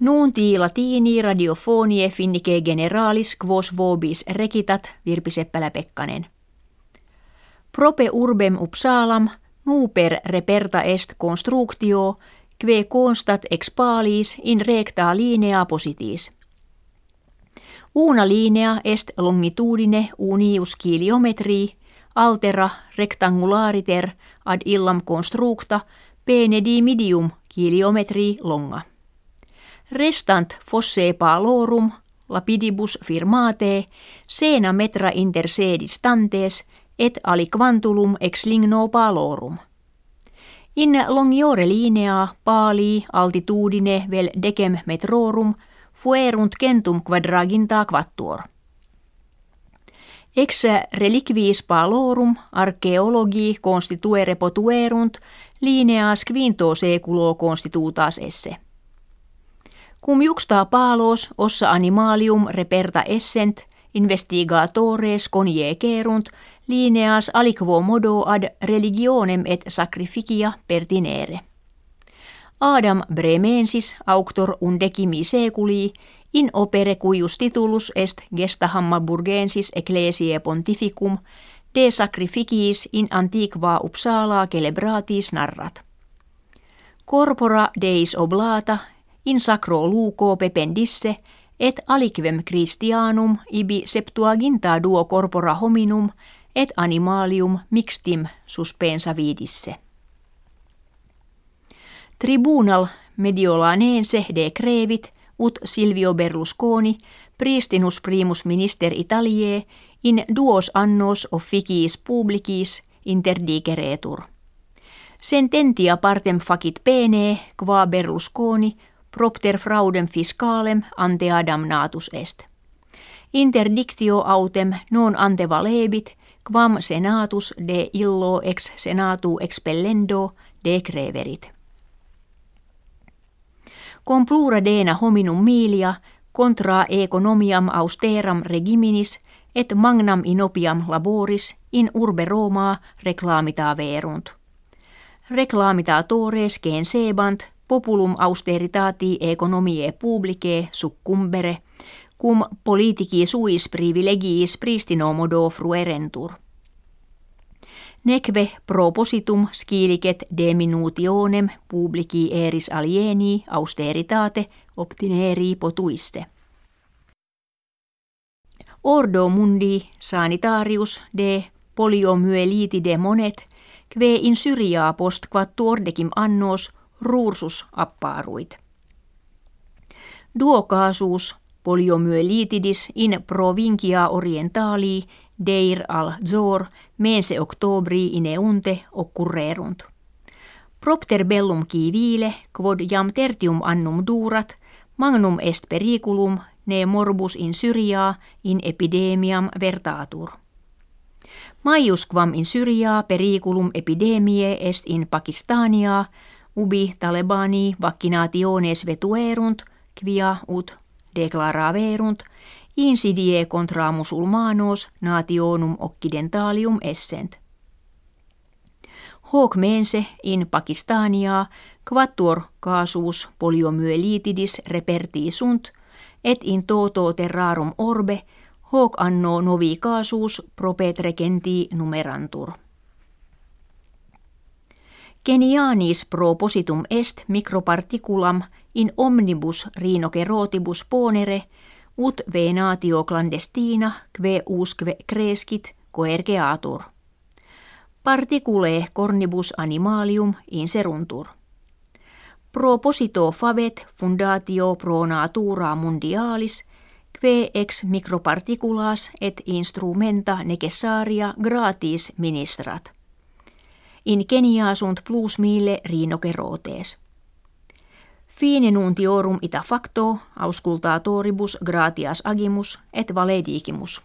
Nuunti latini radiofonie finnike generalis quos vobis recitat Virpi Seppälä-Pekkanen. Prope urbem Uppsalam nuper reperta est constructio kve constat ex palis in recta linea positis. Una linea est longitudine unius kiliometri altera rectangulariter ad illam constructa penedi medium kiliometri longa. Restant fosse palorum lapidibus firmate sena metra inter sedis et aliquantulum ex ligno palorum. In longiore linea pali altitudine vel decem metrorum fuerunt centum quadraginta quattuor. Ex reliquiis palorum archeologi constituere potuerunt lineas quinto seculo constitutas esse. Cum juxta palos ossa animalium reperta essent investigatores conjegerunt lineas aliquo modo ad religionem et sacrificia pertinere. Adam Bremensis auctor undecimi seculi in opere cuius titulus est gesta Hammaburgensis ecclesiae pontificum de sacrificiis in antiqua Uppsala celebratis narrat. Corpora deis oblata in sacro luco pependisse et aliquem Christianum ibi septuaginta duo corpora hominum et animalium mixtim suspensa vidisse. Tribunal mediolanense de crevit ut Silvio Berlusconi pristinus primus minister Italiae in duos annos officiis publicis interdigeretur. Sententia partem facit pene qua Berlusconi propter fraudem fiscalem ante damnatus est. Interdictio autem non ante valebit, quam senatus de illo ex senatu expellendo decreverit. Complura dena hominum milia contra economiam austeram regiminis et magnam inopiam laboris in urbe Roma reclamita verunt. Reclamita tores gen sebant populum austeritati economiae publicae succumbere, cum politici suis privilegiis pristinomodo fruerentur. Neque propositum scilicet diminutionem publici eris alieni austeritate obtineri potuisse. Ordo mundi sanitarius de poliomyelitide monet, kve in syriaa post quattuordecim annos ruursus appaaruit. Duokaasuus poliomyelitidis in provincia orientali deir al zor mense octobri in unte occurrerunt. Propter bellum civile quod jam tertium annum durat magnum est periculum ne morbus in Syria in epidemiam vertatur. Maius quam in Syria periculum epidemie est in Pakistania ubi talebani vaccinationes vetuerunt, quia ut declaraverunt, insidie contra musulmanos nationum occidentalium essent. Hoc mense in Pakistania quattuor casus poliomyelitidis reperti sunt, et in toto terrarum orbe hoc anno novi casus propet regenti numerantur. Genianis propositum est microparticulam in omnibus rhinocerotibus ponere ut venatio clandestina kve usque crescit coergeatur. Particule cornibus animalium inseruntur. Proposito favet fundatio pro natura mundialis kve ex microparticulas et instrumenta necessaria gratis ministrat in Kenia sunt plus mille rhinocerotes. Fine nuntiorum ita facto auscultatoribus gratias agimus et valedigimus.